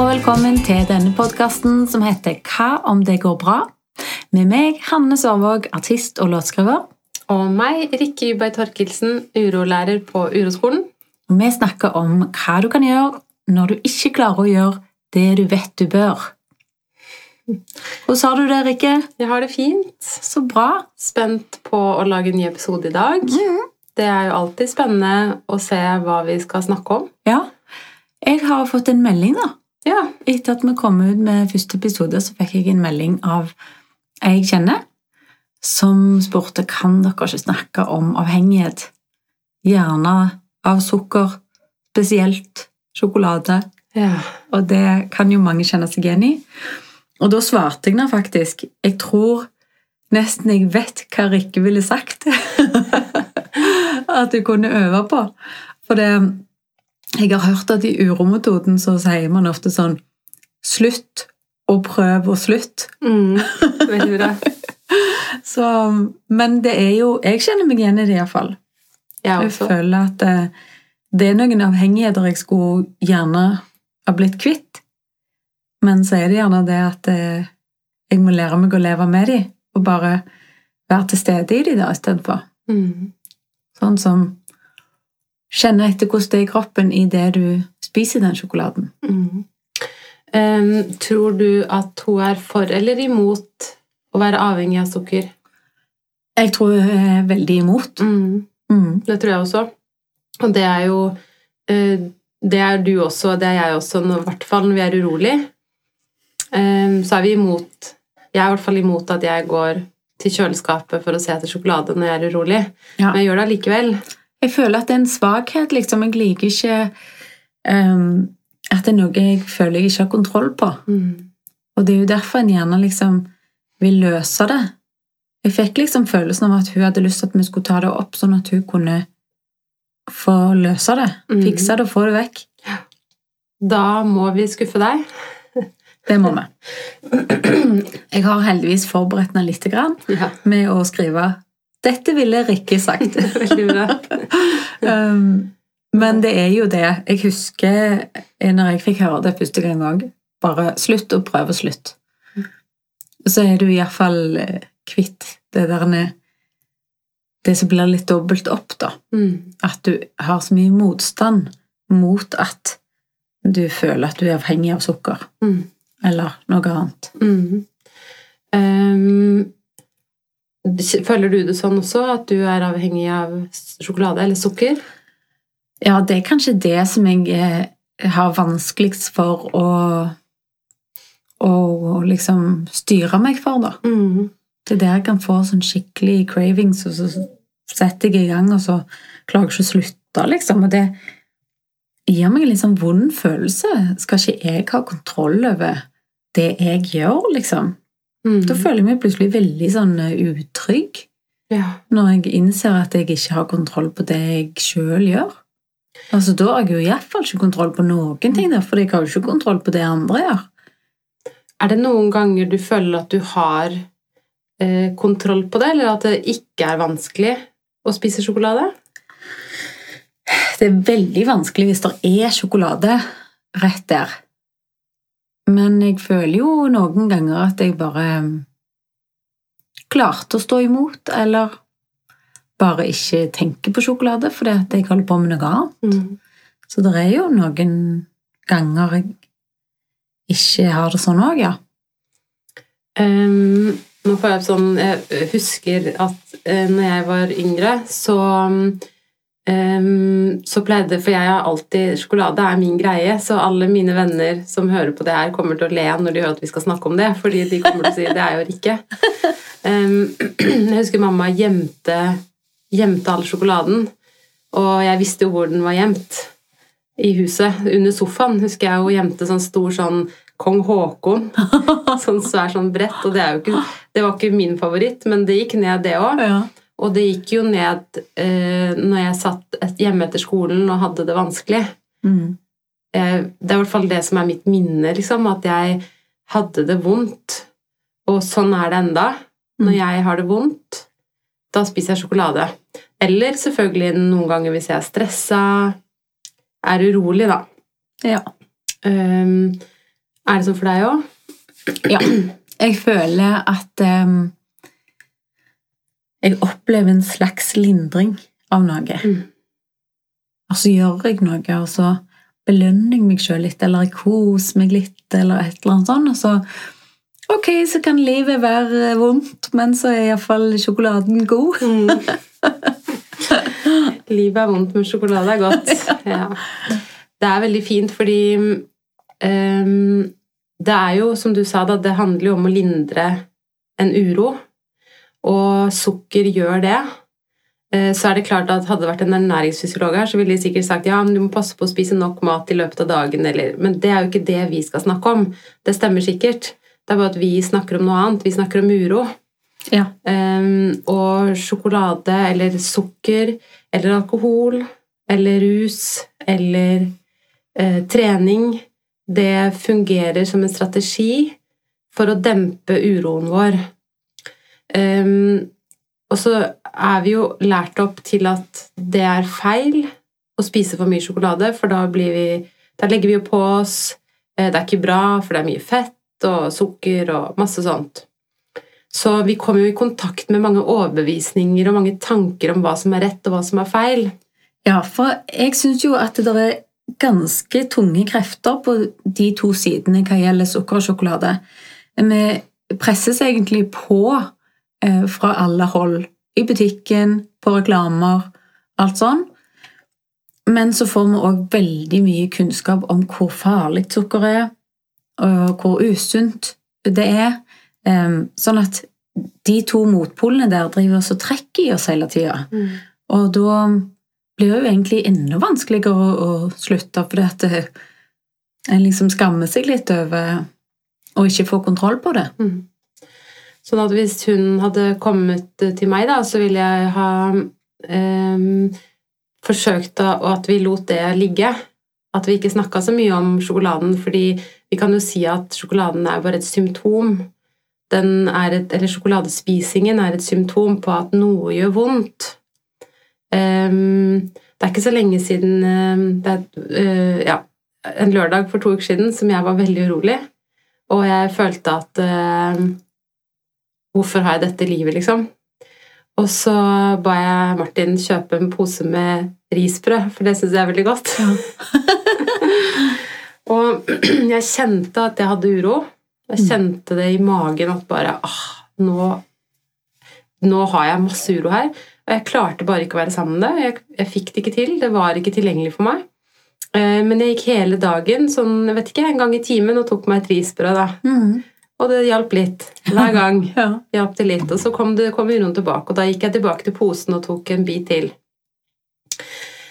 og velkommen til denne podkasten som heter Hva om det går bra? Med meg, Hanne Sørvåg, artist og låtskriver. Og meg, Rikke Yberg Torkelsen, urolærer på Uroskolen. Og vi snakker om hva du kan gjøre når du ikke klarer å gjøre det du vet du bør. Hvordan har du det, Rikke? Jeg har det fint. Så bra. Spent på å lage en ny episode i dag. Det er jo alltid spennende å se hva vi skal snakke om. Ja. Jeg har fått en melding, da. Ja, Etter at vi kom ut med første episode, så fikk jeg en melding av ei jeg kjenner, som spurte kan dere ikke snakke om avhengighet. Gjerne av sukker, spesielt sjokolade. ja. Og det kan jo mange kjenne seg igjen i. Og da svarte jeg nå faktisk Jeg tror nesten jeg vet hva Rikke ville sagt. at jeg kunne øve på. For det Jeg har hørt at i urometoden så sier man ofte sånn Slutt og prøv og slutt. Mm, veldig bra. Så, men det er jo Jeg kjenner meg igjen i det iallfall. Jeg Jeg føler at det, det er noen avhengigheter jeg skulle gjerne ha blitt kvitt. Men så er det gjerne det at eh, jeg må lære meg å leve med dem, og bare være til stede i dem istedenfor. Mm. Sånn som kjenne etter hvordan det er i kroppen i det du spiser den sjokoladen. Mm. Um, tror du at hun er for eller imot å være avhengig av sukker? Jeg tror hun er veldig imot. Mm. Mm. Det tror jeg også. Og det er jo uh, Det er du også, det er jeg også, i hvert fall når vi er urolig. Um, Så er vi imot Jeg er i hvert fall imot at jeg går til kjøleskapet for å se etter sjokolade når jeg er urolig. Ja. Men jeg gjør det allikevel. Jeg føler at det er en svakhet, liksom. Jeg liker ikke um, at det er noe jeg føler jeg ikke har kontroll på. Mm. Og det er jo derfor en gjerne liksom vil løse det. Jeg fikk liksom følelsen av at hun hadde lyst til at vi skulle ta det opp, sånn at hun kunne få løse det. Mm. Fikse det og få det vekk. Da må vi skuffe deg. Det må vi. Jeg har heldigvis forberedt meg litt med å skrive 'Dette ville Rikke sagt'. veldig bra. Um, men det er jo det. Jeg husker eh, når jeg fikk høre det første gang òg. Bare slutt og prøv og slutt. Så er du iallfall kvitt det der Det som blir litt dobbelt opp, da. Mm. At du har så mye motstand mot at du føler at du er avhengig av sukker. Mm. Eller noe annet. Mm. Em, føler du det sånn også, at du er avhengig av sjokolade eller sukker? Ja, det er kanskje det som jeg eh, har vanskeligst for å å liksom styre meg for, da. Mm. Det er der jeg kan få sånn skikkelig cravings, og så setter jeg i gang, og så klarer jeg ikke å slutte, liksom. Og det gir meg en litt sånn vond følelse. Skal ikke jeg ha kontroll over det jeg gjør, liksom? Mm. Da føler jeg meg plutselig veldig sånn eh, utrygg, Ja. når jeg innser at jeg ikke har kontroll på det jeg sjøl gjør. Altså, Da har jeg jo iallfall ikke kontroll på noen ting, der, for jeg har jo ikke kontroll på det andre gjør. Er det noen ganger du føler at du har eh, kontroll på det, eller at det ikke er vanskelig å spise sjokolade? Det er veldig vanskelig hvis det er sjokolade rett der. Men jeg føler jo noen ganger at jeg bare klarte å stå imot, eller bare ikke tenker på sjokolade fordi at jeg holder på med noe annet. Mm. Så det er jo noen ganger jeg ikke har det sånn òg, ja. Um, nå får jeg sånn Jeg husker at uh, når jeg var yngre, så em, så pleide For jeg har alltid Sjokolade er min greie, så alle mine venner som hører på det her, kommer til å le når de hører at vi skal snakke om det, fordi de kommer til å si det er jo Rikke. Um, jeg husker mamma gjemte, gjemte all sjokoladen, og jeg visste jo hvor den var gjemt. I huset, under sofaen, husker jeg hun gjemte sånn stor sånn Kong Haakon sånn svær sånn brett, og det, ikke, det var ikke min favoritt, men det gikk ned, det òg. ja. Og det gikk jo ned eh, når jeg satt hjemme etter skolen og hadde det vanskelig. Mm. Eh, det er i hvert fall det som er mitt minne, liksom, at jeg hadde det vondt. Og sånn er det enda. Når jeg har det vondt, da spiser jeg sjokolade. Eller selvfølgelig noen ganger hvis jeg er stressa, er urolig, da. ja. Um, Er det sånn for deg òg? Ja. Jeg føler at em, jeg opplever en slags lindring av noe. Mm. Og så gjør jeg noe, og så belønner jeg meg sjøl litt, eller jeg koser meg litt, eller et eller annet sånt. Og så Ok, så kan livet være vondt, men så er iallfall sjokoladen god. Livet er vondt, men sjokolade er godt. Ja. Det er veldig fint fordi um, det er jo, som du sa, da, det handler jo om å lindre en uro. Og sukker gjør det. Eh, Så er det klart at Hadde det vært en ernæringsfysiolog her, så ville de sikkert sagt ja, men du må passe på å spise nok mat i løpet av dagen. Eller, men det er jo ikke det vi skal snakke om. Det stemmer sikkert. Det er bare at vi snakker om noe annet. Vi snakker om uro. Ja. Um, og sjokolade eller sukker eller alkohol eller rus eller eh, trening Det fungerer som en strategi for å dempe uroen vår. Um, og så er vi jo lært opp til at det er feil å spise for mye sjokolade, for da, blir vi, da legger vi jo på oss eh, Det er ikke bra, for det er mye fett og sukker og masse sånt. Så vi kommer jo i kontakt med mange overbevisninger og mange tanker om hva som er rett og hva som er feil. Ja, for jeg syns jo at det er ganske tunge krefter på de to sidene hva gjelder sukker og sjokolade. Vi presses egentlig på fra alle hold. I butikken, på reklamer, alt sånn. Men så får vi òg veldig mye kunnskap om hvor farlig sukker er, og hvor usunt det er. Sånn at de to motpolene der driver oss og trekker i oss hele tida. Og da blir det jo egentlig enda vanskeligere å, å slutte, fordi at en liksom skammer seg litt over å ikke få kontroll på det. Mm. Sånn at hvis hun hadde kommet til meg, da, så ville jeg ha ehm, forsøkt og at vi lot det ligge. At vi ikke snakka så mye om sjokoladen, fordi vi kan jo si at sjokoladen er bare et symptom. Er et, eller sjokoladespisingen er et symptom på at noe gjør vondt. Um, det er ikke så lenge siden ehm, det er, uh, ja, En lørdag for to uker siden som jeg var veldig urolig. Og jeg følte at ehm, Hvorfor har jeg dette livet, liksom? Og så ba jeg Martin kjøpe en pose med risbrød, for det syns jeg er veldig godt. og jeg kjente at jeg hadde uro. Jeg kjente det i magen at bare ah, nå, nå har jeg masse uro her. Og jeg klarte bare ikke å være sammen med det. Jeg, jeg fikk det ikke til. Det var ikke tilgjengelig for meg. Eh, Men jeg gikk hele dagen sånn, jeg vet ikke, en gang i timen og tok meg et risbrød. da. Mm. Og det hjalp litt hver gang. Ja. hjalp det litt. Og så kom, det, kom uroen tilbake, og da gikk jeg tilbake til posen og tok en bit til.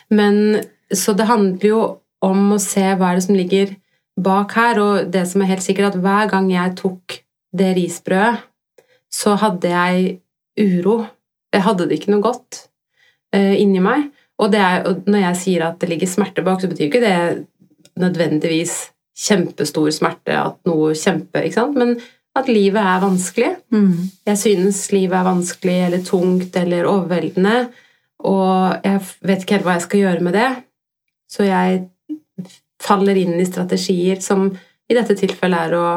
Men Så det handler jo om å se hva er det som ligger bak her, og det som er helt sikkert, at hver gang jeg tok det risbrødet, så hadde jeg uro. Jeg hadde det ikke noe godt uh, inni meg. Og, det er, og når jeg sier at det ligger smerte bak, så betyr ikke det nødvendigvis kjempestor smerte, at noe kjempe, ikke sant? Men at livet er vanskelig. Mm. Jeg synes livet er vanskelig eller tungt eller overveldende, og jeg vet ikke helt hva jeg skal gjøre med det. Så jeg faller inn i strategier som i dette tilfellet er å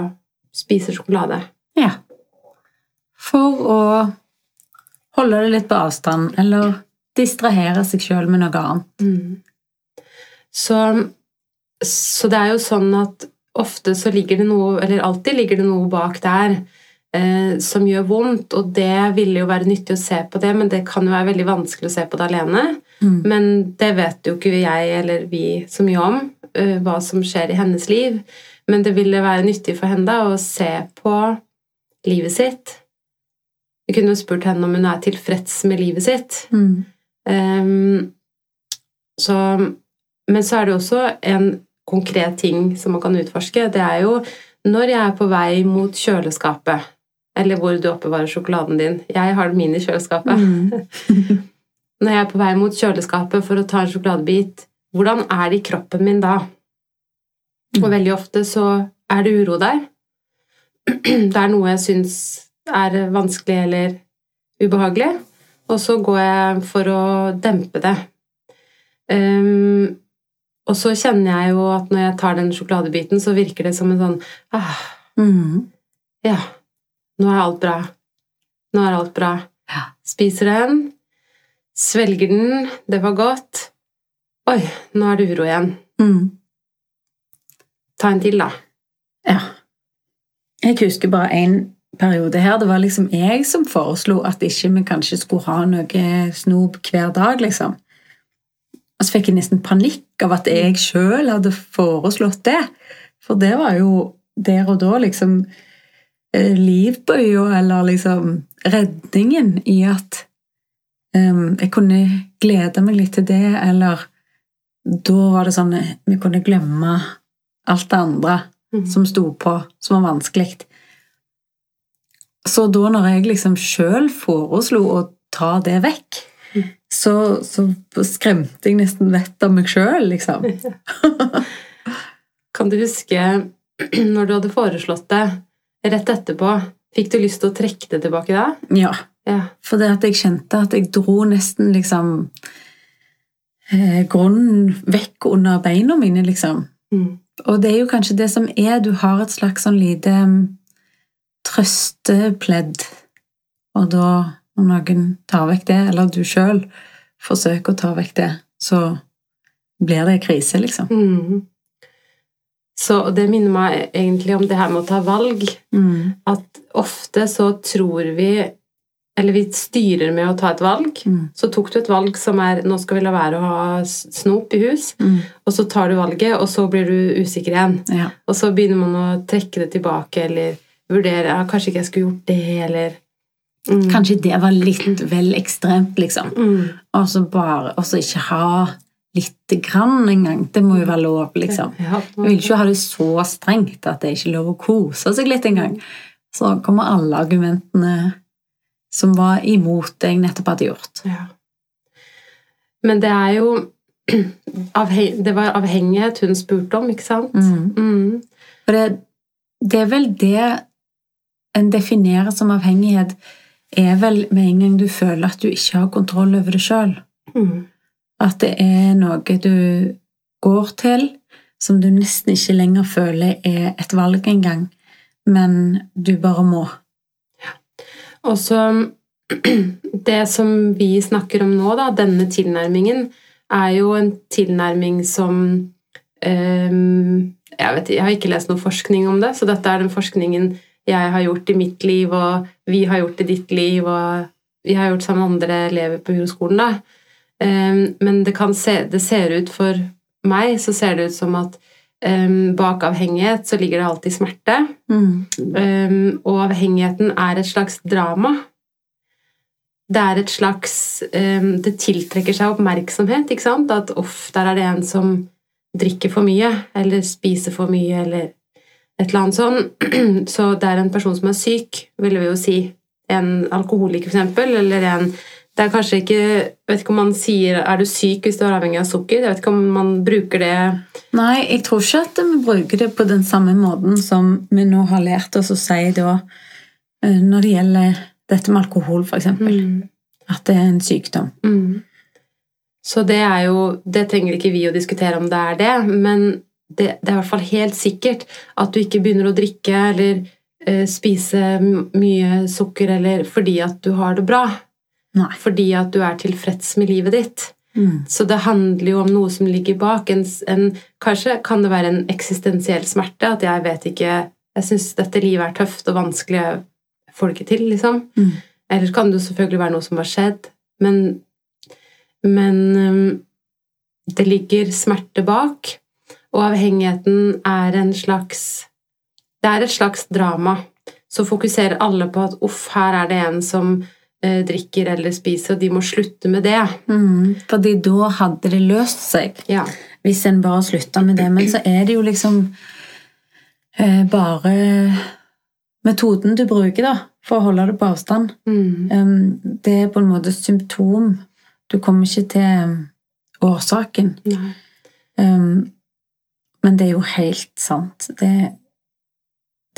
spise sjokolade. ja. For å holde det litt på avstand, eller distrahere seg sjøl med noe annet. Så, så det er jo sånn at ofte så ligger det noe, eller alltid ligger det noe bak der eh, som gjør vondt, og det ville jo være nyttig å se på det, men det kan jo være veldig vanskelig å se på det alene. Mm. Men det vet jo ikke jeg eller vi så mye om, eh, hva som skjer i hennes liv. Men det ville være nyttig for henne da, å se på livet sitt. Vi kunne jo spurt henne om hun er tilfreds med livet sitt. Mm. Um, så, men så er det også en konkret ting som man kan utforske. Det er jo når jeg er på vei mot kjøleskapet, eller hvor du oppbevarer sjokoladen din. Jeg har min i kjøleskapet. Mm. Når jeg er på vei mot kjøleskapet for å ta en sjokoladebit, hvordan er det i kroppen min da? Og veldig ofte så er det uro der. Det er noe jeg syns er vanskelig eller ubehagelig, og så går jeg for å dempe det. Ehm, og så kjenner jeg jo at når jeg tar den sjokoladebiten, så virker det som en sånn ah, Mm. Ja, nå er alt bra. Nå er alt bra. Ja. Spiser den, svelger den, det var godt. Oi, nå er det uro igjen. Mm. Ta en til, da. Ja. Jeg husker bare en periode her. Det var liksom jeg som foreslo at ikke vi kanskje skulle ha noe snop hver dag, liksom. Og så fikk jeg nesten panikk av at jeg sjøl hadde foreslått det. For det var jo der og da liksom eh, livbøya, eller liksom redningen i at um, jeg kunne glede meg litt til det, eller da var det sånn vi kunne glemme alt det andre mm. som sto på, som var vanskelig. Så da når jeg liksom sjøl foreslo å ta det vekk. Så, så skremte jeg nesten vettet av meg sjøl, liksom. Kan du huske når du hadde foreslått det rett etterpå? Fikk du lyst til å trekke det tilbake da? Ja, Ja. for det at jeg kjente at jeg dro nesten liksom eh, grunnen vekk under beina mine, liksom. Mm. Og det er jo kanskje det som er, du har et slags sånn lite mm, trøstepledd, og da når noen tar vekk det, eller du sjøl forsøker å ta vekk det, så blir det krise, liksom. Mm. Så det minner meg egentlig om det her med å ta valg. Mm. At ofte så tror vi Eller vi styrer med å ta et valg. Mm. Så tok du et valg som er Nå skal vi la være å ha snop i hus. Mm. Og så tar du valget, og så blir du usikker igjen. Ja. Og så begynner man å trekke det tilbake, eller vurdere ja, Kanskje ikke jeg skulle gjort det, eller mm. Kanskje det var litt vel ekstremt, liksom. Mm. Og så bare Og så ikke ha lite grann engang. Det må jo være lov, liksom. Jeg vil ikke ha det så strengt at det er ikke lov å kose seg litt engang. Så kommer alle argumentene som var imot det jeg nettopp hadde gjort. Ja. Men det er jo Det var avhengighet hun spurte om, ikke sant? Mm. Mm. For det, det er vel det en definerer som avhengighet, er vel med en gang du føler at du ikke har kontroll over det sjøl. Mm. At det er noe du går til som du nesten ikke lenger føler er et valg engang, men du bare må. Ja. Og så Det som vi snakker om nå, da, denne tilnærmingen, er jo en tilnærming som um, jeg, vet, jeg har ikke lest noe forskning om det, så dette er den forskningen jeg har gjort i mitt liv, og vi har gjort i ditt liv, og vi har gjort sammen med andre elever på Uroskolen. da. Um, men det, kan se, det ser ut for meg så ser det ut som at um, bak avhengighet så ligger det alltid smerte. Mm. Um, og avhengigheten er et slags drama. Det er et slags Det tiltrekker seg oppmerksomhet. ikke sant? At uff, der er det en som drikker for mye, eller spiser for mye, eller et eller annet sånn. Så det er en person som er syk, ville vi jo si. En alkoholiker, eksempel, eller en det er kanskje ikke Jeg vet ikke om man sier 'er du syk hvis du er avhengig av sukker'? Jeg vet ikke om man bruker det Nei, jeg tror ikke at vi bruker det på den samme måten som vi nå har lært oss å si da, eh, når det gjelder dette med alkohol, eksempel. Mm. At det er en sykdom. Mm. Så det er jo Det trenger ikke vi å diskutere om det er det, men det, det er i hvert fall helt sikkert at du ikke begynner å drikke eller eh, spise mye sukker eller fordi at du har det bra. Nei. Fordi at du er tilfreds med livet ditt. Mm. Så det handler jo om noe som ligger bak. En, en, kanskje kan det være en eksistensiell smerte. At jeg vet ikke Jeg syns dette livet er tøft og vanskelig. Jeg får det ikke til, liksom. Mm. Eller kan det jo selvfølgelig være noe som har skjedd. Men, men um, det ligger smerte bak. Og avhengigheten er en slags Det er et slags drama. Så fokuserer alle på at uff, her er det en som eh, drikker eller spiser, og de må slutte med det. Mm. Fordi da hadde det løst seg, Ja. hvis en bare slutta med det. Men så er det jo liksom eh, bare metoden du bruker da, for å holde det på avstand. Mm. Um, det er på en måte symptom. Du kommer ikke til um, årsaken. Um, men det er jo helt sant. Det,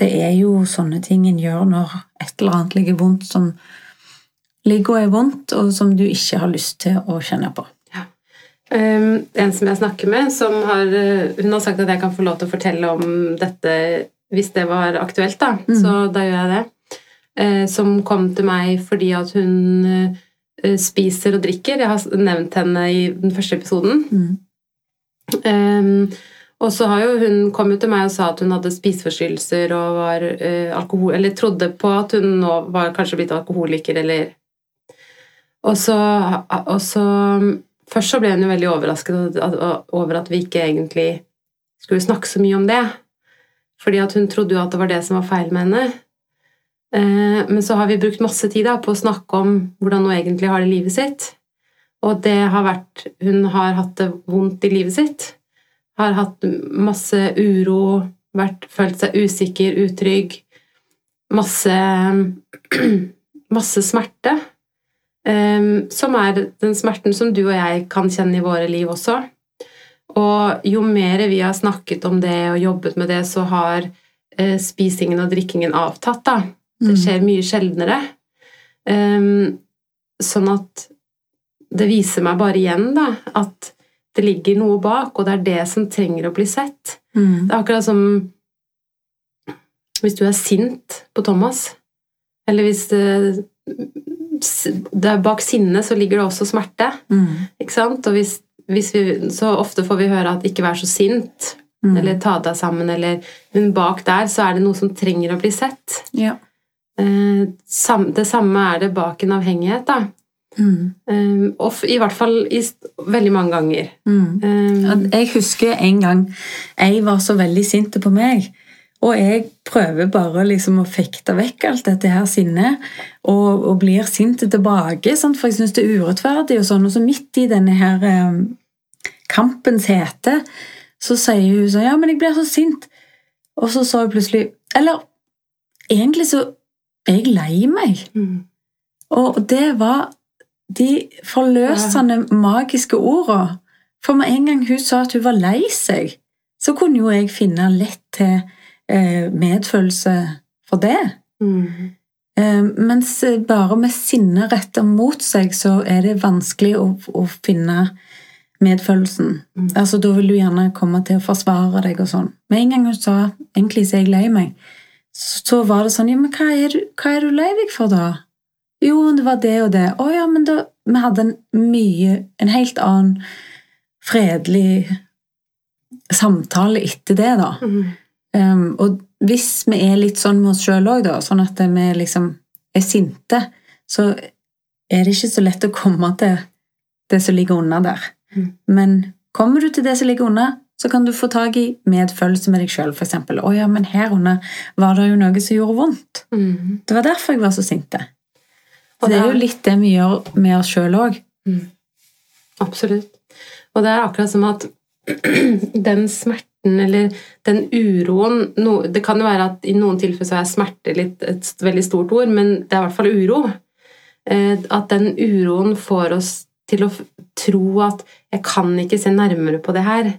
det er jo sånne ting en gjør når et eller annet ligger vondt som ligger og er vondt, og som du ikke har lyst til å kjenne på. Um, en som jeg snakker med, som har, hun har sagt at jeg kan få lov til å fortelle om dette hvis det var aktuelt, da. Mm. Så da gjør jeg det. Uh, som kom til meg fordi at hun uh, spiser og drikker. Jeg har nevnt henne i den første episoden. Mm. Um, og så har jo hun kom jo til meg og sa at hun hadde spiseforstyrrelser og var eh, alkohol... Eller trodde på at hun nå var kanskje blitt alkoholiker, eller Og så, og så Først så ble hun jo veldig overrasket over at vi ikke egentlig skulle snakke så mye om det. Fordi at hun trodde jo at det var det som var feil med henne. Uh, men så har vi brukt masse tid på å snakke om hvordan hun egentlig har det i livet sitt. Og det har vært Hun har hatt det vondt i livet sitt. Har hatt masse uro, vært, følt seg usikker, utrygg. Masse Masse smerte. Um, som er den smerten som du og jeg kan kjenne i våre liv også. Og jo mer vi har snakket om det og jobbet med det, så har uh, spisingen og drikkingen avtatt. da. Det skjer mye sjeldnere. Um, sånn at det viser meg bare igjen da, at det ligger noe bak, og det er det som trenger å bli sett. Mm. Det er akkurat som hvis du er sint på Thomas, eller hvis det, det er bak sinnet så ligger det også smerte. Mm. Ikke sant? Og hvis, hvis vi, så ofte får vi høre at 'ikke vær så sint', Mm. eller 'ta deg sammen', eller Men bak der så er det noe som trenger å bli sett. Ja. Eh, det samme er det bak en avhengighet, da. Mm. Eh, og i hvert fall i, veldig mange ganger. Mm. Um, Jeg husker en gang jeg var så veldig sint på meg. Og jeg prøver bare liksom å fekte vekk alt dette her sinnet, og, og blir sint tilbake, sant? for jeg syns det er urettferdig. Og sånn, og så midt i denne her um, kampens hete, så sier hun sånn Ja, men jeg blir så sint. Og så sa hun plutselig Eller egentlig så er jeg lei meg. mm, Og det var de forløsende, magiske ordene. For med en gang hun sa at hun var lei seg, så kunne jo jeg finne lett til eh, medfølelse for det. mm, Eh, mens bare med sinne retta mot seg, så er det vanskelig å, å finne medfølelsen. Mm. Altså, Da vil du gjerne komme til å forsvare deg og sånn. Med en gang hun sa 'egentlig så er jeg lei meg', så var det sånn 'ja, men hva er, du, hva er du lei deg for, da?' Jo, det var det og det. Å ja, men da Vi hadde en mye En helt annen fredelig samtale etter det, da. mm, Um, og hvis vi er litt sånn med oss sjøl òg, sånn at vi liksom er sinte, så er det ikke så lett å komme til det som ligger unna der. Mm. Men kommer du til det som ligger unna, så kan du få tak i medfølelse med deg sjøl, f.eks. 'Å ja, men her under var det jo noe som gjorde vondt.' mm. Det var derfor jeg var så sinte. Og det er jo litt det vi gjør med oss sjøl òg. Mm. Absolutt. Og det er akkurat som at den smerten eller den uroen no, Det kan jo være at i noen tilfeller så er smerte litt, et veldig stort ord, men det er i hvert fall uro. Eh, at den uroen får oss til å tro at 'jeg kan ikke se nærmere på det her'.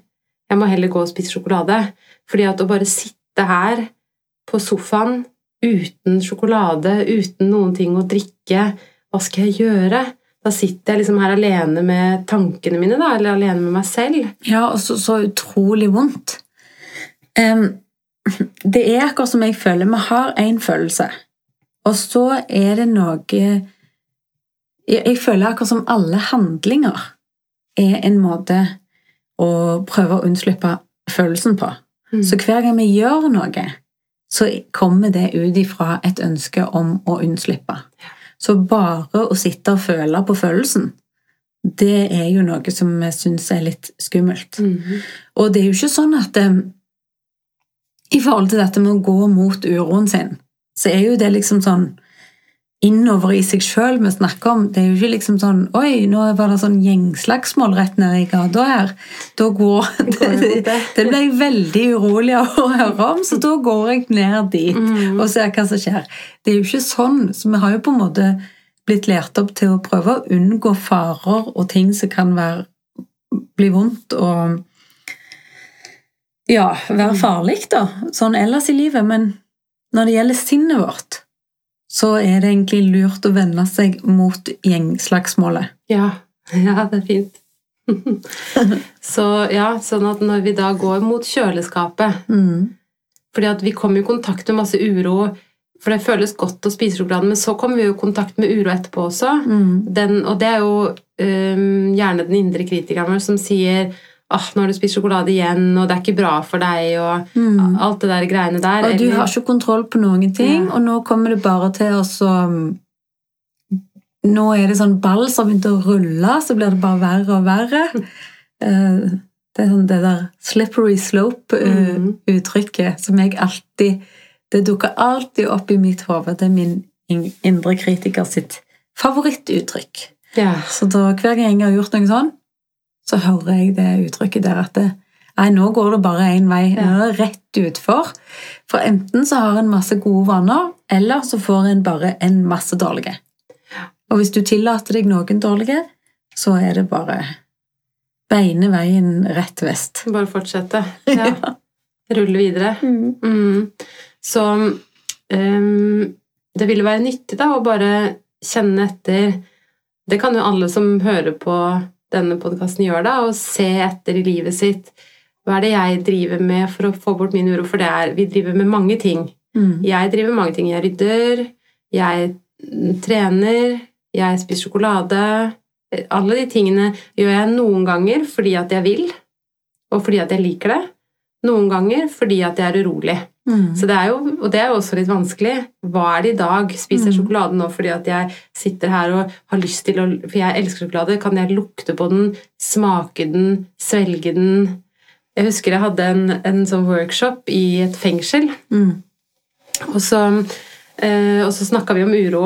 Jeg må heller gå og spise sjokolade. Fordi at å bare sitte her på sofaen uten sjokolade, uten noen ting å drikke, hva skal jeg gjøre? Da sitter jeg liksom her alene med tankene mine, da, eller alene med meg selv. Ja, og så, så utrolig vondt. Um, det er akkurat som jeg føler. Vi har én følelse, og så er det noe jeg, jeg føler akkurat som alle handlinger er en måte å prøve å unnslippe følelsen på. Mm. Så hver gang vi gjør noe, så kommer det ut ifra et ønske om å unnslippe. Så bare å sitte og føle på følelsen, det er jo noe som vi syns er litt skummelt. Mhm. Og det er jo ikke sånn at I forhold til dette med å gå mot uroen sin, så er jo det liksom sånn innover i seg sjøl vi snakker om. Det er jo ikke liksom sånn Oi, nå var det sånn gjengslagsmål rett nede i gata her. Da går Går det? Det ble jeg veldig urolig av å høre om, så da går jeg ned dit Mhm. og ser hva som skjer. Det er jo ikke sånn, så vi har jo på en måte blitt lært opp til å prøve å unngå farer og ting som kan være, bli vondt og ja, være farlig, da. Sånn ellers i livet. Men når det gjelder sinnet vårt, så er det egentlig lurt å vende seg mot gjengslagsmålet. Ja. ja, det er fint. Så ja, sånn at når vi da går mot kjøleskapet Mm. Fordi at vi kommer i kontakt med masse uro, for det føles godt å spise sjokoladen, men så kommer vi jo i kontakt med uro etterpå også. Mm. Den, og det er jo um, gjerne den indre kritikeren vår som sier ah, 'Nå har du spist sjokolade igjen, og det er ikke bra for deg', og Mm. alt det der greiene der. Og du eller- har ikke kontroll på noen ting, Ja. og nå kommer det bare til å så Nå er det sånn ball som har begynt å rulle, så blir det bare verre og verre. Eh, Det er sånn det der slippery slope-uttrykket som jeg alltid Det dukker alltid opp i mitt hode. Det er min indre kritiker sitt favorittuttrykk. ja. Så da, hver gang jeg har gjort noe sånn, så hører jeg det uttrykket der at det, Nei, nå går det bare én vei. Nå er det rett utfor. For enten så har en masse gode vaner, eller så får en bare en masse dårlige. Og hvis du tillater deg noen dårlige, så er det bare beine veien rett vest. Bare fortsette. Ja. Rulle videre. Mm. Så um, det ville være nyttig da å bare kjenne etter Det kan jo alle som hører på denne podkasten gjør, da, og se etter i livet sitt. Hva er det jeg driver med for å få bort min uro? For det er, vi driver med mange ting. Mm. Jeg driver med mange ting. Jeg rydder, jeg trener, jeg spiser sjokolade. Alle de tingene gjør jeg noen ganger fordi at jeg vil, og fordi at jeg liker det. Noen ganger fordi at jeg er urolig. Mm. Så det er jo, og det er jo også litt vanskelig. Hva er det i dag? Spiser jeg Mm. sjokolade nå fordi at jeg sitter her og har lyst til å For jeg elsker sjokolade. Kan jeg lukte på den, smake den, svelge den? Jeg husker jeg hadde en, en sånn workshop i et fengsel. Mm. Og så, eh, og så snakka vi om uro.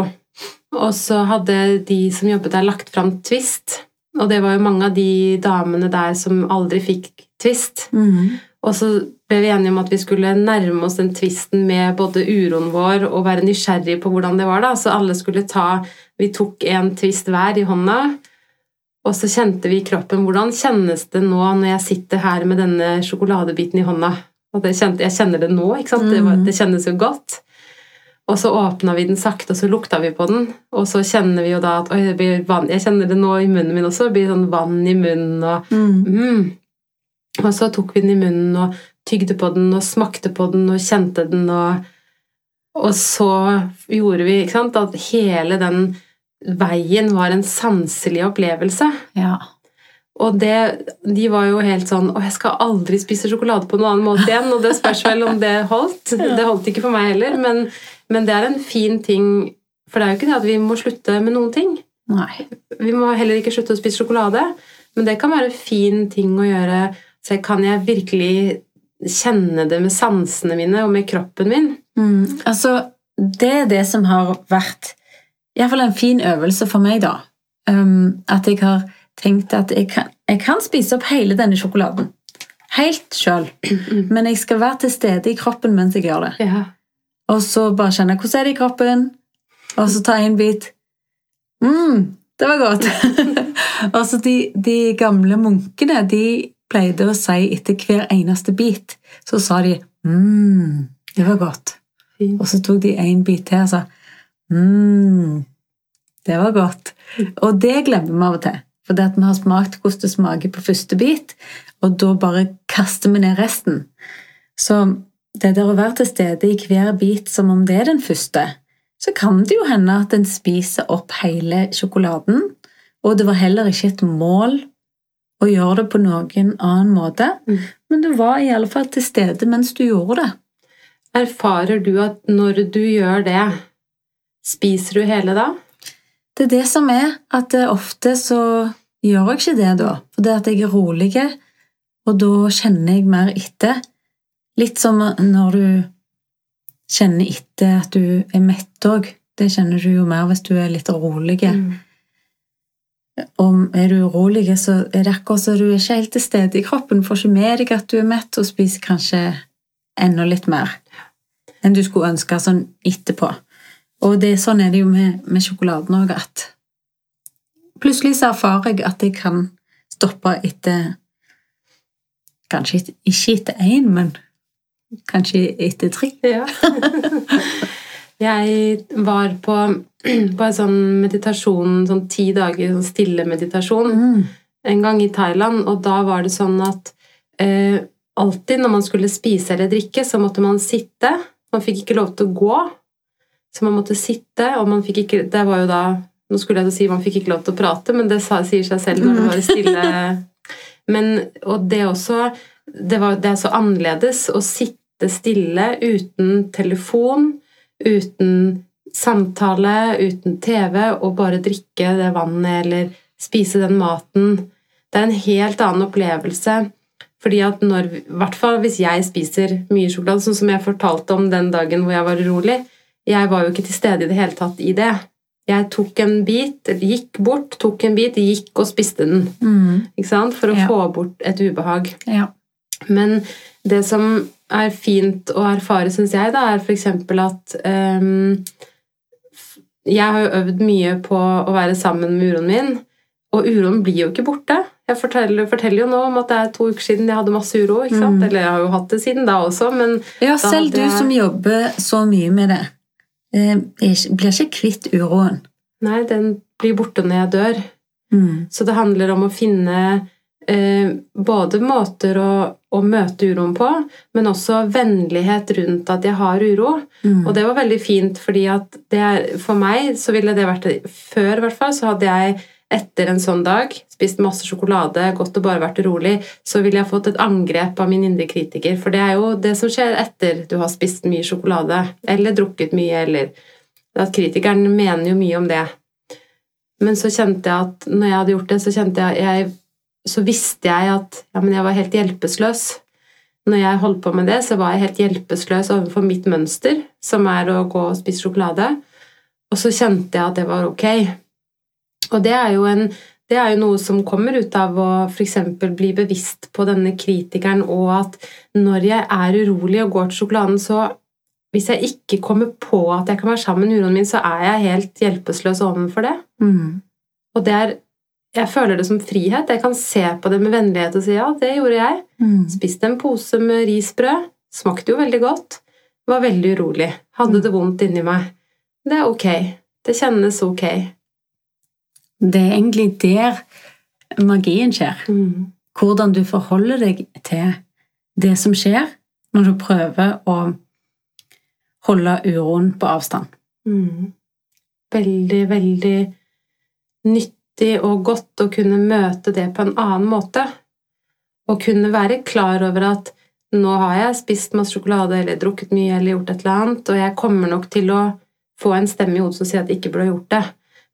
Og så hadde de som jobbet der, lagt fram Twist. Og det var jo mange av de damene der som aldri fikk Twist. Mm. Og så ble vi enige om at vi skulle nærme oss den tvisten med både uroen vår og være nysgjerrig på hvordan det var. da. Så alle skulle ta Vi tok en tvist hver i hånda, og så kjente vi i kroppen hvordan kjennes det nå når jeg sitter her med denne sjokoladebiten i hånda. Og det kjente, jeg kjenner det nå, ikke sant? Det, var, det kjennes jo godt. Og så åpna vi den sakte, og så lukta vi på den. Og så kjenner vi jo da at oi, det blir vann. Jeg kjenner det nå i munnen min også. Det blir sånn vann i munnen. og Mm. Mm. Og så tok vi den i munnen og tygde på den og smakte på den og kjente den, og, og så gjorde vi ikke sant, at hele den veien var en sanselig opplevelse. Ja. Og det, de var jo helt sånn Å, jeg skal aldri spise sjokolade på noen annen måte igjen. Og det spørs vel om det holdt. Det holdt ikke for meg heller, men, men det er en fin ting For det er jo ikke det at vi må slutte med noen ting. Nei. Vi må heller ikke slutte å spise sjokolade, men det kan være en fin ting å gjøre. Så kan jeg virkelig kjenne det med sansene mine og med kroppen min? Mm. Altså, det er det som har vært iallfall en fin øvelse for meg, da. Um, at jeg har tenkt at jeg kan, jeg kan spise opp hele denne sjokoladen. Helt sjøl. Men jeg skal være til stede i kroppen mens jeg gjør det. Ja. Og så bare kjenne hvordan er det i kroppen, og så ta en bit. mm, det var godt. altså, de, de gamle munkene de pleide å si etter hver eneste bit, så sa de mm, det var godt. Fint. Og så tok de en bit til og sa mm, det var godt. Og det glemmer vi av og til. For det at vi har smakt hvordan det smaker på første bit, og da bare kaster vi ned resten. Så det der å være til stede i hver bit som om det er den første, så kan det jo hende at en spiser opp hele sjokoladen, og det var heller ikke et mål å gjøre det på noen annen måte, Mm. men du var i alle fall til stede mens du gjorde det. Erfarer du at når du gjør det, spiser du hele da? Det er det som er at eh, ofte så gjør jeg ikke det da, for det at jeg er rolig, og da kjenner jeg mer etter. Litt som når du kjenner etter at du er mett òg. Det kjenner du jo mer hvis du er litt rolig. Mm. Og er du urolig, så er det akkurat som du er ikke helt til stede i kroppen. Får ikke med deg at du er mett, og spiser kanskje enda litt mer enn du skulle ønske sånn etterpå. Og det, sånn er det jo med, med sjokoladen òg, at plutselig så erfarer jeg at jeg kan stoppe etter Kanskje ikke etter én, men kanskje etter tre. Ja. jeg var på, på en sånn meditasjon, sånn ti dager sånn stille meditasjon, Mm. en gang i Thailand, og da var det sånn at eh, alltid når man skulle spise eller drikke, så måtte man sitte. Man fikk ikke lov til å gå, så man måtte sitte, og man fikk ikke Det var jo da Nå skulle jeg si man fikk ikke lov til å prate, men det sa, sier seg selv når det var stille. Men, og det også det, var, det er så annerledes å sitte stille uten telefon, uten samtale, uten TV, og bare drikke det vannet eller spise den maten. Det er en helt annen opplevelse. Fordi at når, i hvert fall hvis jeg spiser mye sjokolade, sånn som jeg fortalte om den dagen hvor jeg var urolig Jeg var jo ikke til stede i det hele tatt i det. Jeg tok en bit, gikk bort, tok en bit, gikk og spiste den. Mm. For å Ja. få bort et ubehag. Ja. Men det som er fint å erfare, syns jeg, da, er f.eks. at um, Jeg har jo øvd mye på å være sammen med uroen min, og uroen blir jo ikke borte. Jeg forteller, forteller jo nå om at det er to uker siden jeg hadde masse uro. ikke sant? Mm. Eller jeg har jo hatt det siden da også, men ja, selv du jeg- som jobber så mye med det, eh, blir ikke kvitt uroen. nei, den blir borte når jeg dør. Mm. Så det handler om å finne både måter å, å møte uroen på, men også vennlighet rundt at jeg har uro. Mm. Og det var veldig fint, fordi at det er, for meg så ville det vært Før i hvert fall så hadde jeg etter en sånn dag spist masse sjokolade, gått og bare vært urolig, så ville jeg fått et angrep av min indre kritiker. For det er jo det som skjer etter du har spist mye sjokolade, eller drukket mye, eller At kritikeren mener jo mye om det. Men så kjente jeg at når jeg hadde gjort det, så kjente jeg, at jeg Så visste jeg at ja, men jeg var helt hjelpeløs. Når jeg holdt på med det, så var jeg helt hjelpeløs overfor mitt mønster, som er å gå og spise sjokolade. Og så kjente jeg at det var ok. Og det er jo, en, det er jo noe som kommer ut av å f.eks. bli bevisst på denne kritikeren, og at når jeg er urolig og går til sjokoladen, så hvis jeg ikke kommer på at jeg kan være sammen med uroen min, så er jeg helt hjelpeløs overfor det. Mm. Og det er Jeg føler det som frihet. Jeg kan se på det med vennlighet og si ja, det gjorde jeg. Mm. Spiste en pose med risbrød. Smakte jo veldig godt. Var veldig urolig. Hadde det vondt inni meg. Det er ok. Det kjennes ok. Det er egentlig der magien skjer. Mm. Hvordan du forholder deg til det som skjer når du prøver å holde uroen på avstand. Mm. Veldig, veldig nyttig og godt å kunne møte det på en annen måte. Og kunne være klar over at nå har jeg spist masse sjokolade eller drukket mye eller gjort et eller annet, og jeg kommer nok til å få en stemme i hodet som sier at jeg ikke burde gjort det.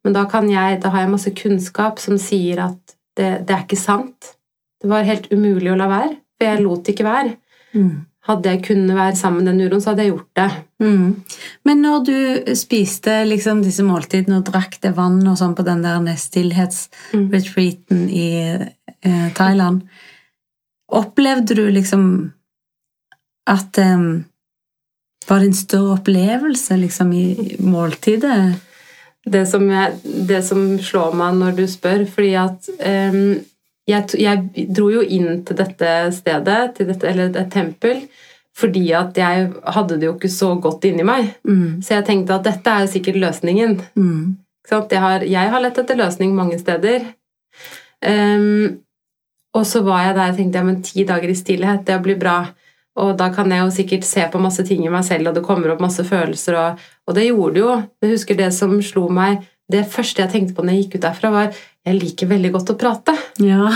Men da, jeg, da har jeg masse kunnskap som sier at det, det er ikke sant. Det var helt umulig å la være, for jeg lot ikke være. Mm. Hadde jeg kunnet være sammen med den uroen, så hadde jeg gjort det. Mm. Men når du spiste liksom disse måltidene og drakk det vann og sånn på den der stillhetsretreaten i eh, Thailand, opplevde du liksom at eh, Var det en større opplevelse liksom i måltidet? det som, jeg, det som slår meg når du spør, fordi at ehm, jeg, jeg dro jo inn til dette stedet, til dette, eller et tempel, fordi at jeg hadde det jo ikke så godt inni meg. Mm. Så jeg tenkte at dette er jo sikkert løsningen. Mm. Jeg, har, jeg har lett etter løsning mange steder. Um, og så var jeg der og tenkte ja, men ti dager i stillhet, det blir bra. Og da kan jeg jo sikkert se på masse ting i meg selv, og det kommer opp masse følelser. Og, og det gjorde det jo. Jeg husker det som slo meg Det første jeg tenkte på når jeg gikk ut derfra, var jeg liker veldig godt å prate. Ja.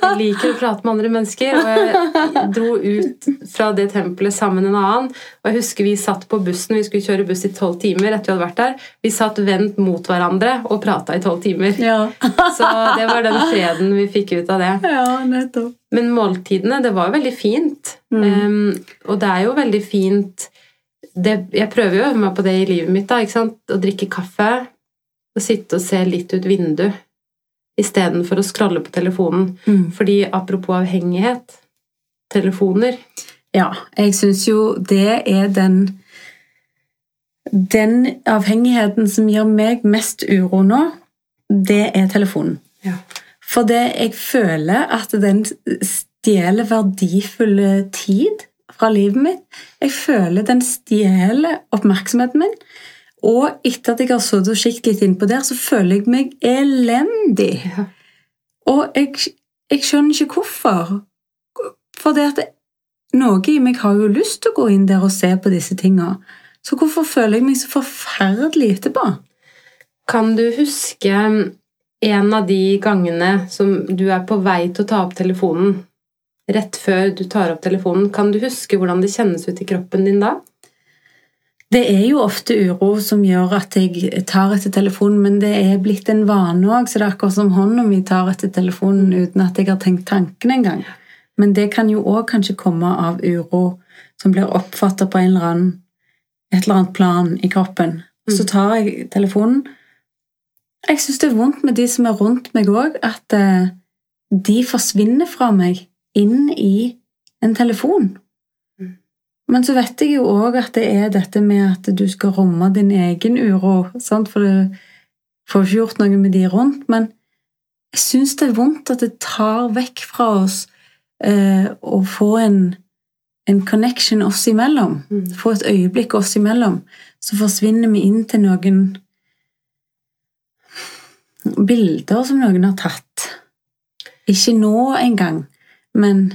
Jeg liker å prate med andre mennesker. Og jeg dro ut fra det tempelet sammen med en annen. Og jeg husker vi satt på bussen, vi skulle kjøre buss i tolv timer etter vi hadde vært der. Vi satt vendt mot hverandre og prata i tolv timer. ja. Så det var den freden vi fikk ut av det. ja, nettopp. Men måltidene, det var jo veldig fint. Mm. Um, og det er jo veldig fint det, Jeg prøver jo å øve meg på det i livet mitt. da? Å drikke kaffe og sitte og se litt ut vindu istedenfor å scrolle på telefonen. Mm. Fordi apropos avhengighet telefoner Ja, jeg syns jo det er den Den avhengigheten som gir meg mest uro nå, det er telefonen. Ja. For det jeg føler at den stjeler verdifull tid fra livet mitt. Jeg føler den stjeler oppmerksomheten min. Og etter at jeg har sittet og kikket litt innpå der, så føler jeg meg elendig. Ja. Og jeg, jeg skjønner ikke hvorfor. For det at noe i meg har jo lyst til å gå inn der og se på disse tinga. Så hvorfor føler jeg meg så forferdelig etterpå? Kan du huske en av de gangene som du er på vei til å ta opp telefonen? Rett før du tar opp telefonen, kan du huske hvordan det kjennes ut i kroppen din da? Det er jo ofte uro som gjør at jeg tar etter telefonen, men det er blitt en vane òg, så det er akkurat som hånda mi tar etter telefonen uten at jeg har tenkt tanken engang. Men det kan jo òg kanskje komme av uro som blir oppfatta på en eller annen, et eller annet plan i kroppen. Så tar jeg telefonen. Jeg syns det er vondt med de som er rundt meg òg, at eh, de forsvinner fra meg inn i en telefon. Men så vet jeg jo òg at det er dette med at du skal romme din egen uro, sant? for du får ikke gjort noe med de rundt. Men jeg syns det er vondt at det tar vekk fra oss eh, å få en, en connection oss imellom. Mm. Få et øyeblikk oss imellom. Så forsvinner vi inn til noen bilder som noen har tatt. Ikke nå engang, men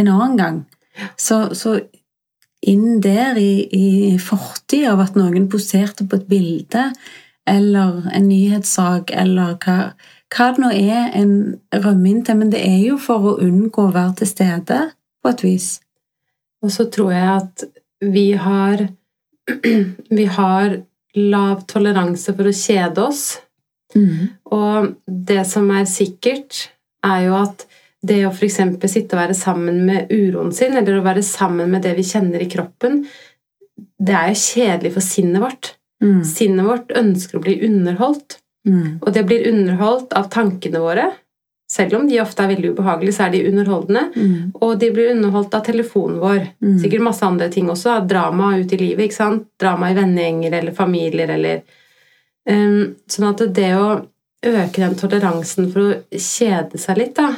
en annen gang. Så, så inn der i, i fortida av at noen poserte på et bilde eller en nyhetssak eller hva, hva det nå er en rømmer inn til. Men det er jo for å unngå å være til stede på et vis. Og så tror jeg at vi har Vi har lav toleranse for å kjede oss. Og det som er sikkert, er jo at det å f.eks. sitte og være sammen med uroen sin, eller å være sammen med det vi kjenner i kroppen, det er jo kjedelig for sinnet vårt. Mm. Sinnet vårt ønsker å bli underholdt, Mm. og det blir underholdt av tankene våre. Selv om de ofte er veldig ubehagelige, så er de underholdende. Mm. Og de blir underholdt av telefonen vår. Mm. Sikkert masse andre ting også. Drama ut i livet. ikke sant? Drama i vennegjenger eller familier eller um, Sånn at det å øke den toleransen for å kjede seg litt, da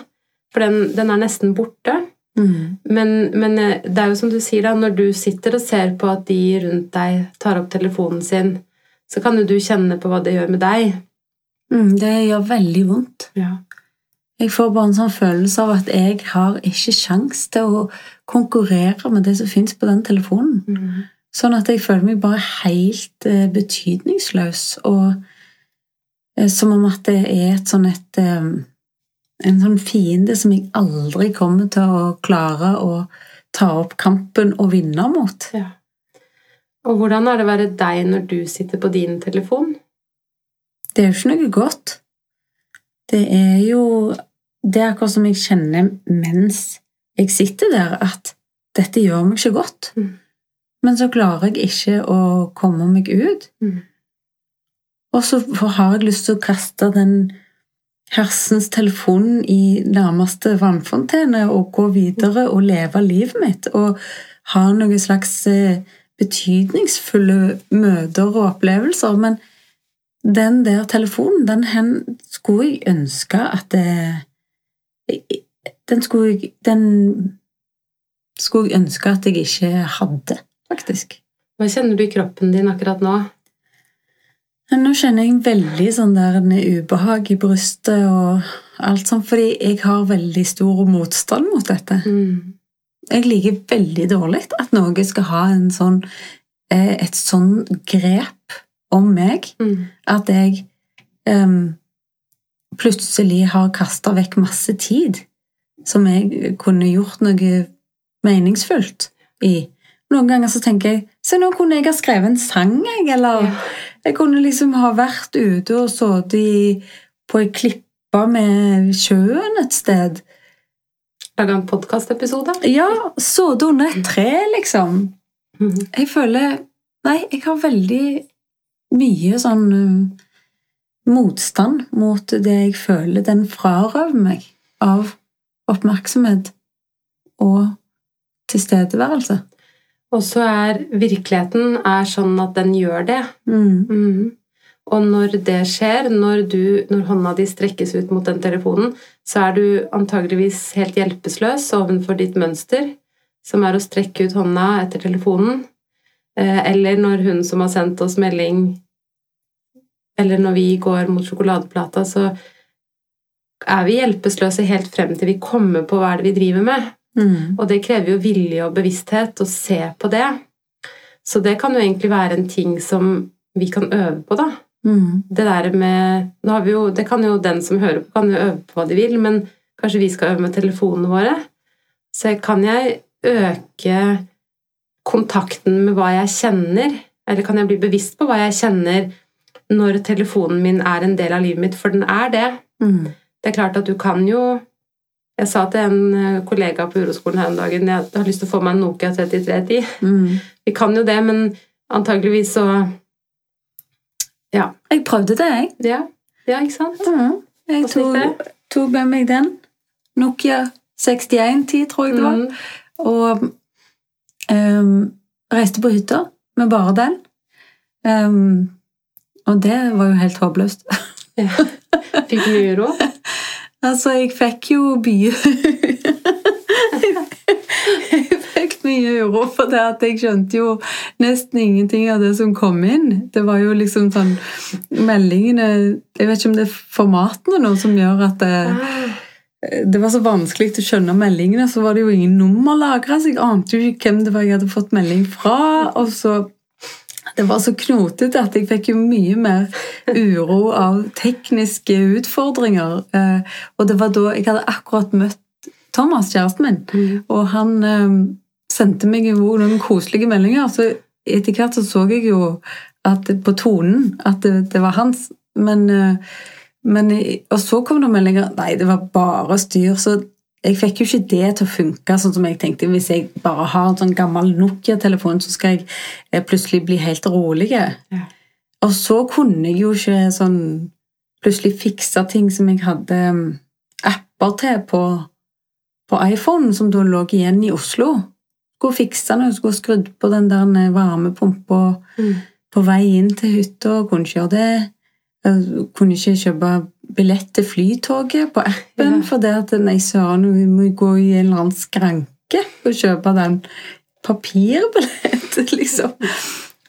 For den, den er nesten borte. Mm. Men, men eh, det er jo som du sier, da, når du sitter og ser på at de rundt deg tar opp telefonen sin, så kan jo du kjenne på hva det gjør med deg. Mm. Det gjør veldig vondt. Ja. Jeg får bare en sånn følelse av at jeg har ikke sjans til å konkurrere med det som fins på den telefonen. Mm. Sånn at jeg føler meg bare helt eh, betydningsløs, og eh, som om at det er et sånn et eh, En sånn fiende som jeg aldri kommer til å klare å ta opp kampen og vinne mot. Ja. Og hvordan er det å være deg når du sitter på din telefon? Det er jo ikke noe godt. Det er jo Det er akkurat som jeg kjenner mens jeg sitter der, at dette gjør meg ikke godt. Mm. Men så klarer jeg ikke å komme meg ut. Mm. Og så har jeg lyst til å kaste den hersens telefon i nærmeste vannfontene og gå videre og leve livet mitt og ha noen slags eh, betydningsfulle møter og opplevelser. Men den der telefonen, den hen skulle jeg ønske at det Den skulle jeg Den skulle jeg ønske at jeg ikke hadde, faktisk. Hva kjenner du i kroppen din akkurat nå? Nå kjenner jeg veldig sånn der en ubehag i brystet og alt sånt, fordi jeg har veldig stor motstand mot dette. Mm. Jeg liker veldig dårlig at noe skal ha en sånn, eh, et sånn grep om meg Mm. at jeg um, plutselig har kasta vekk masse tid som jeg kunne gjort noe meningsfullt i. Noen ganger så tenker jeg Se, nå kunne jeg ha skrevet en sang, jeg, eller Ja. Jeg kunne liksom ha vært ute og sittet på ei klippe med sjøen et sted. Laga en podkastepisode? Ja, sittet under et tre, liksom. Mm. Jeg føler Nei, jeg har veldig mye sånn um, motstand mot det jeg føler den frarøver meg av oppmerksomhet og tilstedeværelse. Og så er virkeligheten er sånn at den gjør det. Mm. Mm. Og når det skjer, når, du, når hånda di strekkes ut mot den telefonen, så er du antageligvis helt hjelpeløs ovenfor ditt mønster, som er å strekke ut hånda etter telefonen. Eh, Eller når hun som har sendt oss melding Eller når vi går mot sjokoladeplata, så er vi hjelpeløse helt frem til vi kommer på hva er det vi driver med. Mm. Og det krever jo vilje og bevissthet å se på det. Så det kan jo egentlig være en ting som vi kan øve på, da. Mm. Det der med nå har vi jo, Det kan jo den som hører på, kan jo øve på hva de vil, men kanskje vi skal øve med telefonene våre. Så kan jeg øke kontakten med hva jeg kjenner, eller kan jeg bli bevisst på hva jeg kjenner når telefonen min er en del av livet mitt, for den er det. Mm. Det er klart at du kan jo Jeg sa til en eh, kollega på uroskolen her om dagen jeg har lyst til å få meg en Nokia 3310. Mm. Vi kan jo det, men antageligvis så Ja. Jeg prøvde det, jeg. Ja, ja ikke sant? Mm. Jeg tok, tok med meg den. Nokia 6110, tror jeg det var. Mm. Og um, reiste på hytta med bare den. Um, og det var jo helt håpløst. Ja. Fikk mye uro? Altså, jeg fikk jo mye Jeg fikk mye uro for det at jeg skjønte jo nesten ingenting av det som kom inn. Det var jo liksom sånn Meldingene Jeg vet ikke om det er formatene nå som gjør at det, Ah, det var så vanskelig å skjønne meldingene, så var det jo ingen nummer lagra, så jeg ante jo ikke hvem det var jeg hadde fått melding fra. Og så Det var så knotete at jeg fikk jo mye mer uro av tekniske utfordringer. Eh, Og det var da jeg hadde akkurat møtt Thomas, kjæresten min, Mm. og han eh, sendte meg jo noen koselige meldinger. Så etter hvert så så jeg jo at på tonen at det, det var hans. Men eh, men, og så kom det meldinger Nei, det var bare styr. Så jeg fikk jo ikke det til å funke sånn som jeg tenkte. Hvis jeg bare har en sånn gammel Nokia-telefon, så skal jeg eh, plutselig bli helt rolig. Ja. Og så kunne jeg jo ikke sånn plutselig fikse ting som jeg hadde mm, apper til på, på iPhone, som da lå igjen i Oslo. Skulle fikse den, skulle skrudd på den der varmepumpa Mm. på vei inn til hytta, kunne ikke gjøre det. Jeg kunne ikke kjøpe billett til flytoget på appen, Ja. for det at nei, søren, vi må gå i en eller annen skranke og kjøpe den papirbilletten, liksom.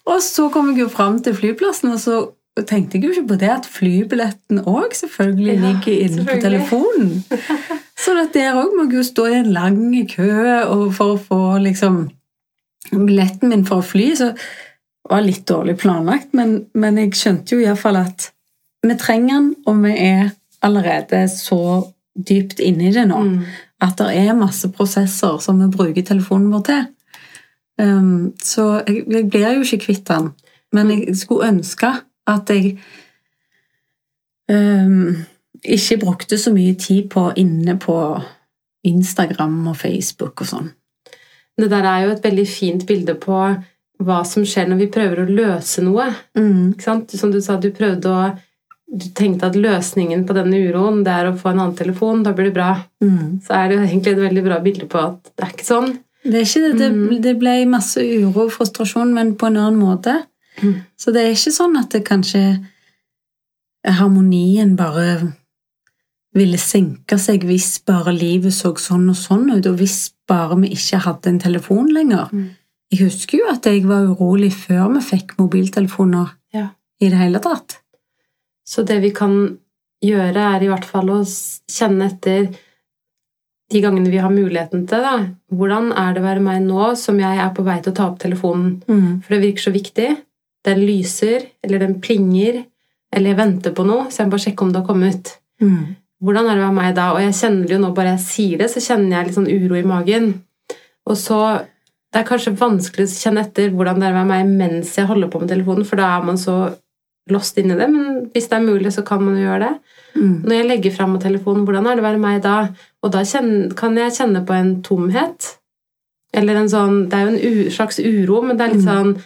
Og så kom jeg jo fram til flyplassen, og så tenkte jeg jo ikke på det at flybilletten òg selvfølgelig Ja, ligger inne på telefonen. Så at der òg må jeg jo stå i en lang kø og for å få liksom billetten min for å fly. Så det var litt dårlig planlagt, men, men jeg skjønte jo iallfall at vi trenger den, og vi er allerede så dypt inne i det nå Mm. at det er masse prosesser som vi bruker telefonen vår til. Um, så jeg, jeg blir jo ikke kvitt den. Men jeg skulle ønske at jeg um, ikke brukte så mye tid på inne på Instagram og Facebook og sånn. Det der er jo et veldig fint bilde på hva som skjer når vi prøver å løse noe. Mm. Som du sa, du prøvde å Du tenkte at løsningen på denne uroen det er å få en annen telefon, da blir det bra. Mm. Så er det egentlig et veldig bra bilde på at det er ikke sånn. Det er ikke det. Det, Mm. det ble masse uro og frustrasjon, men på en annen måte. Mm. Så det er ikke sånn at det kanskje harmonien bare ville senke seg hvis bare livet så sånn og sånn ut, og hvis bare vi ikke hadde en telefon lenger. Mm. Jeg husker jo at jeg var urolig før vi fikk mobiltelefoner Ja. i det hele tatt. Så det vi kan gjøre, er i hvert fall å kjenne etter de gangene vi har muligheten til det. Hvordan er det å være meg nå som jeg er på vei til å ta opp telefonen? Mm. For det virker så viktig. Den lyser, eller den plinger, eller jeg venter på noe, så jeg må bare sjekke om det har kommet. Mm. Hvordan er det å være meg da? Og jeg kjenner det jo nå, bare jeg sier det, så kjenner jeg litt sånn uro i magen. Og så Det er kanskje vanskelig å kjenne etter hvordan det er å være meg mens jeg holder på med telefonen, for da er man så lost inn i det, men hvis det er mulig, så kan man jo gjøre det. Mm. Når jeg legger fram telefonen, hvordan er det å være meg da? Og da kan jeg kjenne på en tomhet. Eller en sånn Det er jo en slags uro, men det er litt Mm. sånn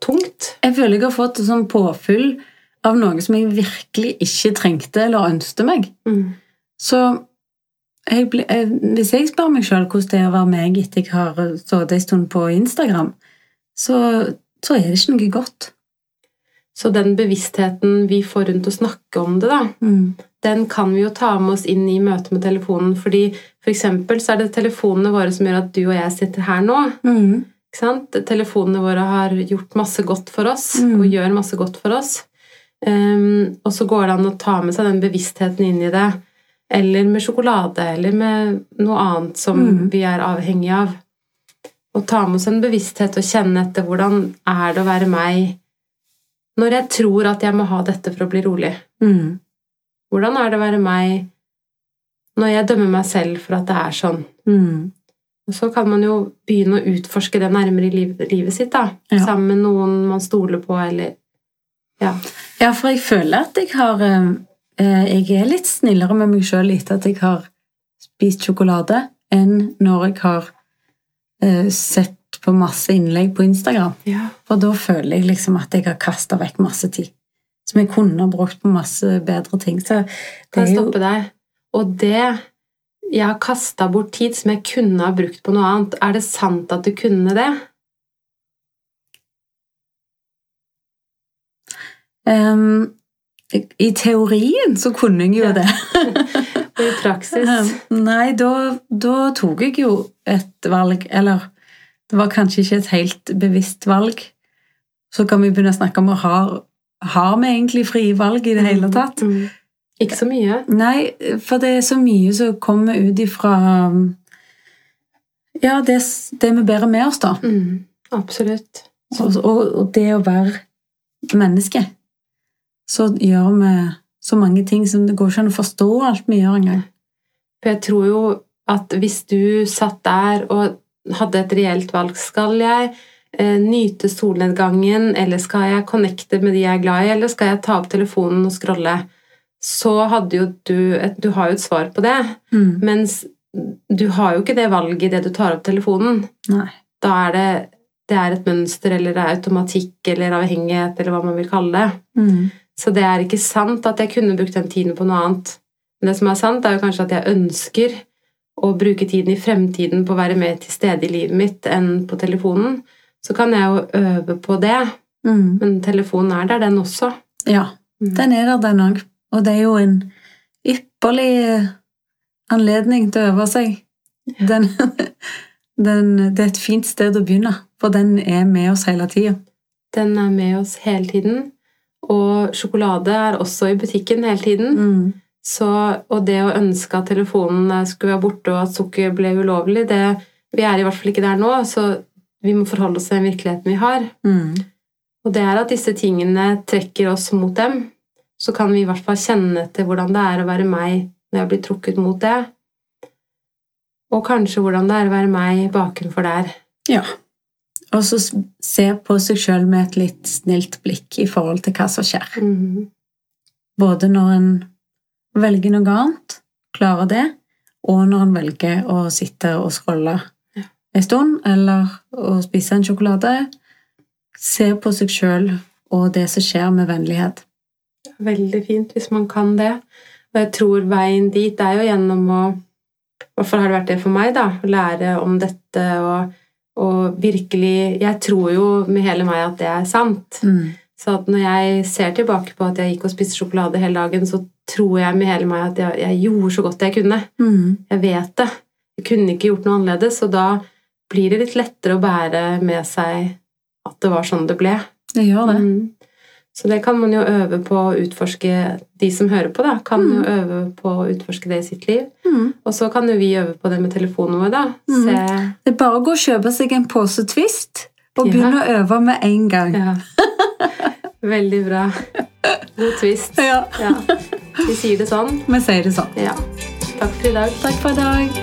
tungt. Jeg føler jeg har fått sånn påfyll av noe som jeg virkelig ikke trengte eller ønsket meg. Mm. Så jeg ble, jeg, hvis jeg spør meg sjøl hvordan det er å være meg etter jeg har stått en stund på Instagram, så, så er det ikke noe godt. Så den bevisstheten vi får rundt å snakke om det, da, Mm. den kan vi jo ta med oss inn i møtet med telefonen. Fordi for eksempel så er det telefonene våre som gjør at du og jeg sitter her nå. Mm. Ikke sant? Telefonene våre har gjort masse godt for oss, Mm. og gjør masse godt for oss. Um, og så går det an å ta med seg den bevisstheten inn i det. eller med sjokolade, eller med noe annet som Mm. vi er avhengig av. Og ta med oss en bevissthet og kjenne etter hvordan er det å være meg når jeg tror at jeg må ha dette for å bli rolig. Mm. Hvordan er det å være meg når jeg dømmer meg selv for at det er sånn? Mm. Og så kan man jo begynne å utforske det nærmere i liv, livet sitt, da. Ja. Sammen med noen man stoler på, eller Ja. Ja, for jeg føler at jeg har eh, eh, Jeg er litt snillere med meg sjøl etter at jeg har spist sjokolade, enn når jeg har eh, sett på masse innlegg på Instagram. ja. For da føler jeg liksom at jeg har kasta vekk masse tid. Som jeg kunne ha brukt på masse bedre ting. Så det Kan jeg stoppe deg? Og det Jeg har kasta bort tid som jeg kunne ha brukt på noe annet. Er det sant at du kunne det? Um, I teorien så kunne jeg jo Ja. det. Og i praksis? Ehm, Nei, da, da tok jeg jo et valg, eller det var kanskje ikke et helt bevisst valg. Så kan vi begynne å snakke om har, Har vi egentlig frie valg i det hele tatt? Mm. Ikke så mye. Nei, for det er så mye som kommer ut ifra Ja, det, det vi bærer med oss, da. Mm. Absolutt. Og, og, og det å være menneske. Så gjør vi så mange ting som det går ikke an å forstå alt vi gjør engang. For jeg tror jo at hvis du satt der og hadde et reelt valg Skal jeg eh, nyte solnedgangen, eller skal jeg connecte med de jeg er glad i, eller skal jeg ta opp telefonen og scrolle? Så hadde jo du et, Du har jo et svar på det, Mm. mens du har jo ikke det valget idet du tar opp telefonen. Nei. Da er det, det er et mønster, eller det er automatikk, eller avhengighet, eller hva man vil kalle det. Mm. Så det er ikke sant at jeg kunne brukt den tiden på noe annet. Men det som er sant, er jo kanskje at jeg ønsker å bruke tiden i fremtiden på å være mer til stede i livet mitt enn på telefonen. Så kan jeg jo øve på det, Mm. men telefonen er der, den også. Ja, Mm. den er der, den òg. Og det er jo en ypperlig anledning til å øve seg. Den, den, det er et fint sted å begynne, for den er med oss hele tida. Den er med oss hele tiden. Og sjokolade er også i butikken hele tiden. Mm. Så, og det å ønske at telefonen skulle være borte, og at sukker ble ulovlig, det, vi er i hvert fall ikke der nå, så vi må forholde oss til den virkeligheten vi har. Mm. Og det er at disse tingene trekker oss mot dem. Så kan vi i hvert fall kjenne til hvordan det er å være meg når jeg blir trukket mot det. Og kanskje hvordan det er å være meg bakenfor der. Ja. Og så se på seg sjøl med et litt snilt blikk i forhold til hva som skjer. Mm. Både når en velger noe annet, klarer det, og når han velger å sitte og scrolle Ja. en stund, eller å spise en sjokolade. Se på seg sjøl og det som skjer, med vennlighet. Veldig fint hvis man kan det. Og jeg tror veien dit er jo gjennom å I hvert fall har det vært det for meg, da. Å lære om dette og, og virkelig Jeg tror jo med hele meg at det er sant. Mm. Så at når jeg ser tilbake på at jeg gikk og spiste sjokolade hele dagen, så tror jeg med hele meg at jeg, jeg gjorde så godt jeg kunne. Mm. Jeg vet det. Jeg kunne ikke gjort noe annerledes, og da blir det litt lettere å bære med seg at det var sånn det ble. Det gjør det. Mm. Så det kan man jo øve på å utforske De som hører på, da, kan jo øve på å utforske det i sitt liv. Mm. Og så kan jo vi øve på det med telefonen vår, da. Mm. Se Det er bare å gå og kjøpe seg en pose Twist og Ja. begynne å øve med en gang. Ja. Veldig bra. God twist. Ja. Ja. Vi sier det sånn. Vi sier det sånn. Ja. Takk for i dag. Takk for i dag.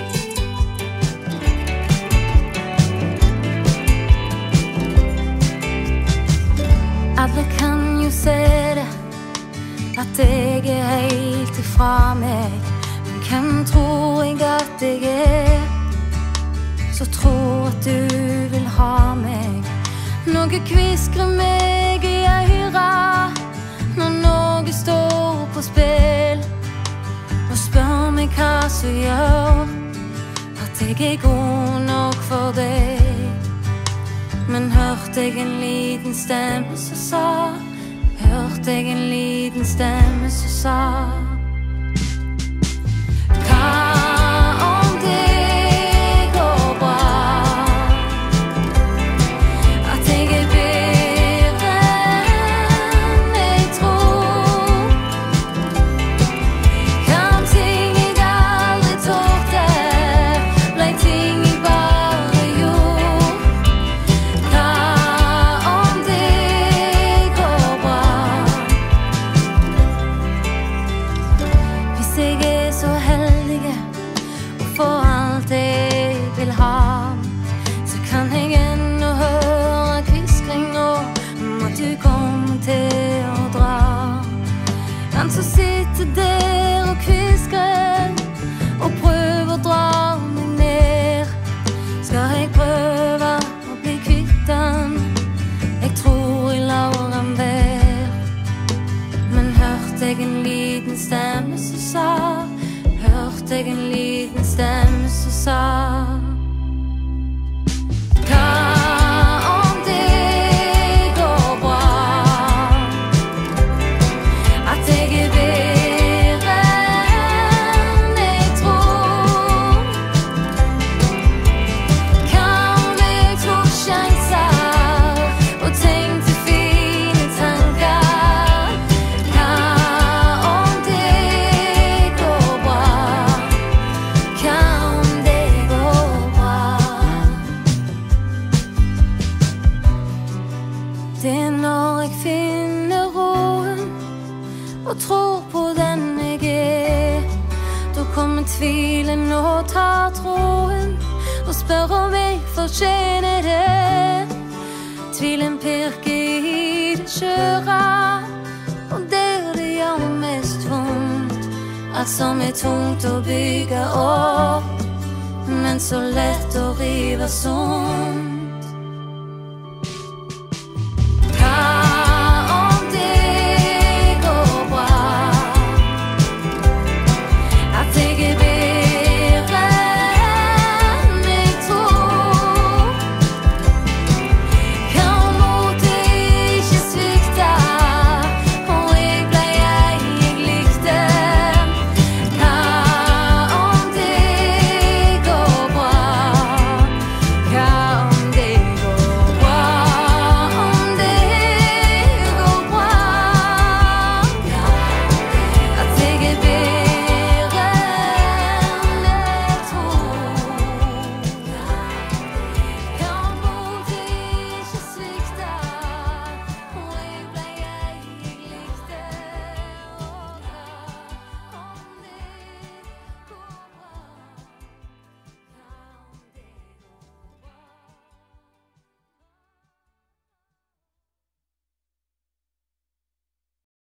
Alle kan jo se det, at jeg er helt ifra meg. Men hvem tror jeg at jeg er, så tror at du vil ha meg? Noe kviskrer meg i øyra når noe står på spill. Og spør meg hva som gjør at jeg er god nok for deg. Men hørte jeg en liten stemme som sa Hørte jeg en liten stemme som sa Hva og tror på den jeg er. Da kommer tvilen og tar troen og spør om jeg fortjener det. Tvilen pirker i det skjøre, og der det gjør mest vondt. Alt som er tungt å bygge opp, men så lett å rive sånn.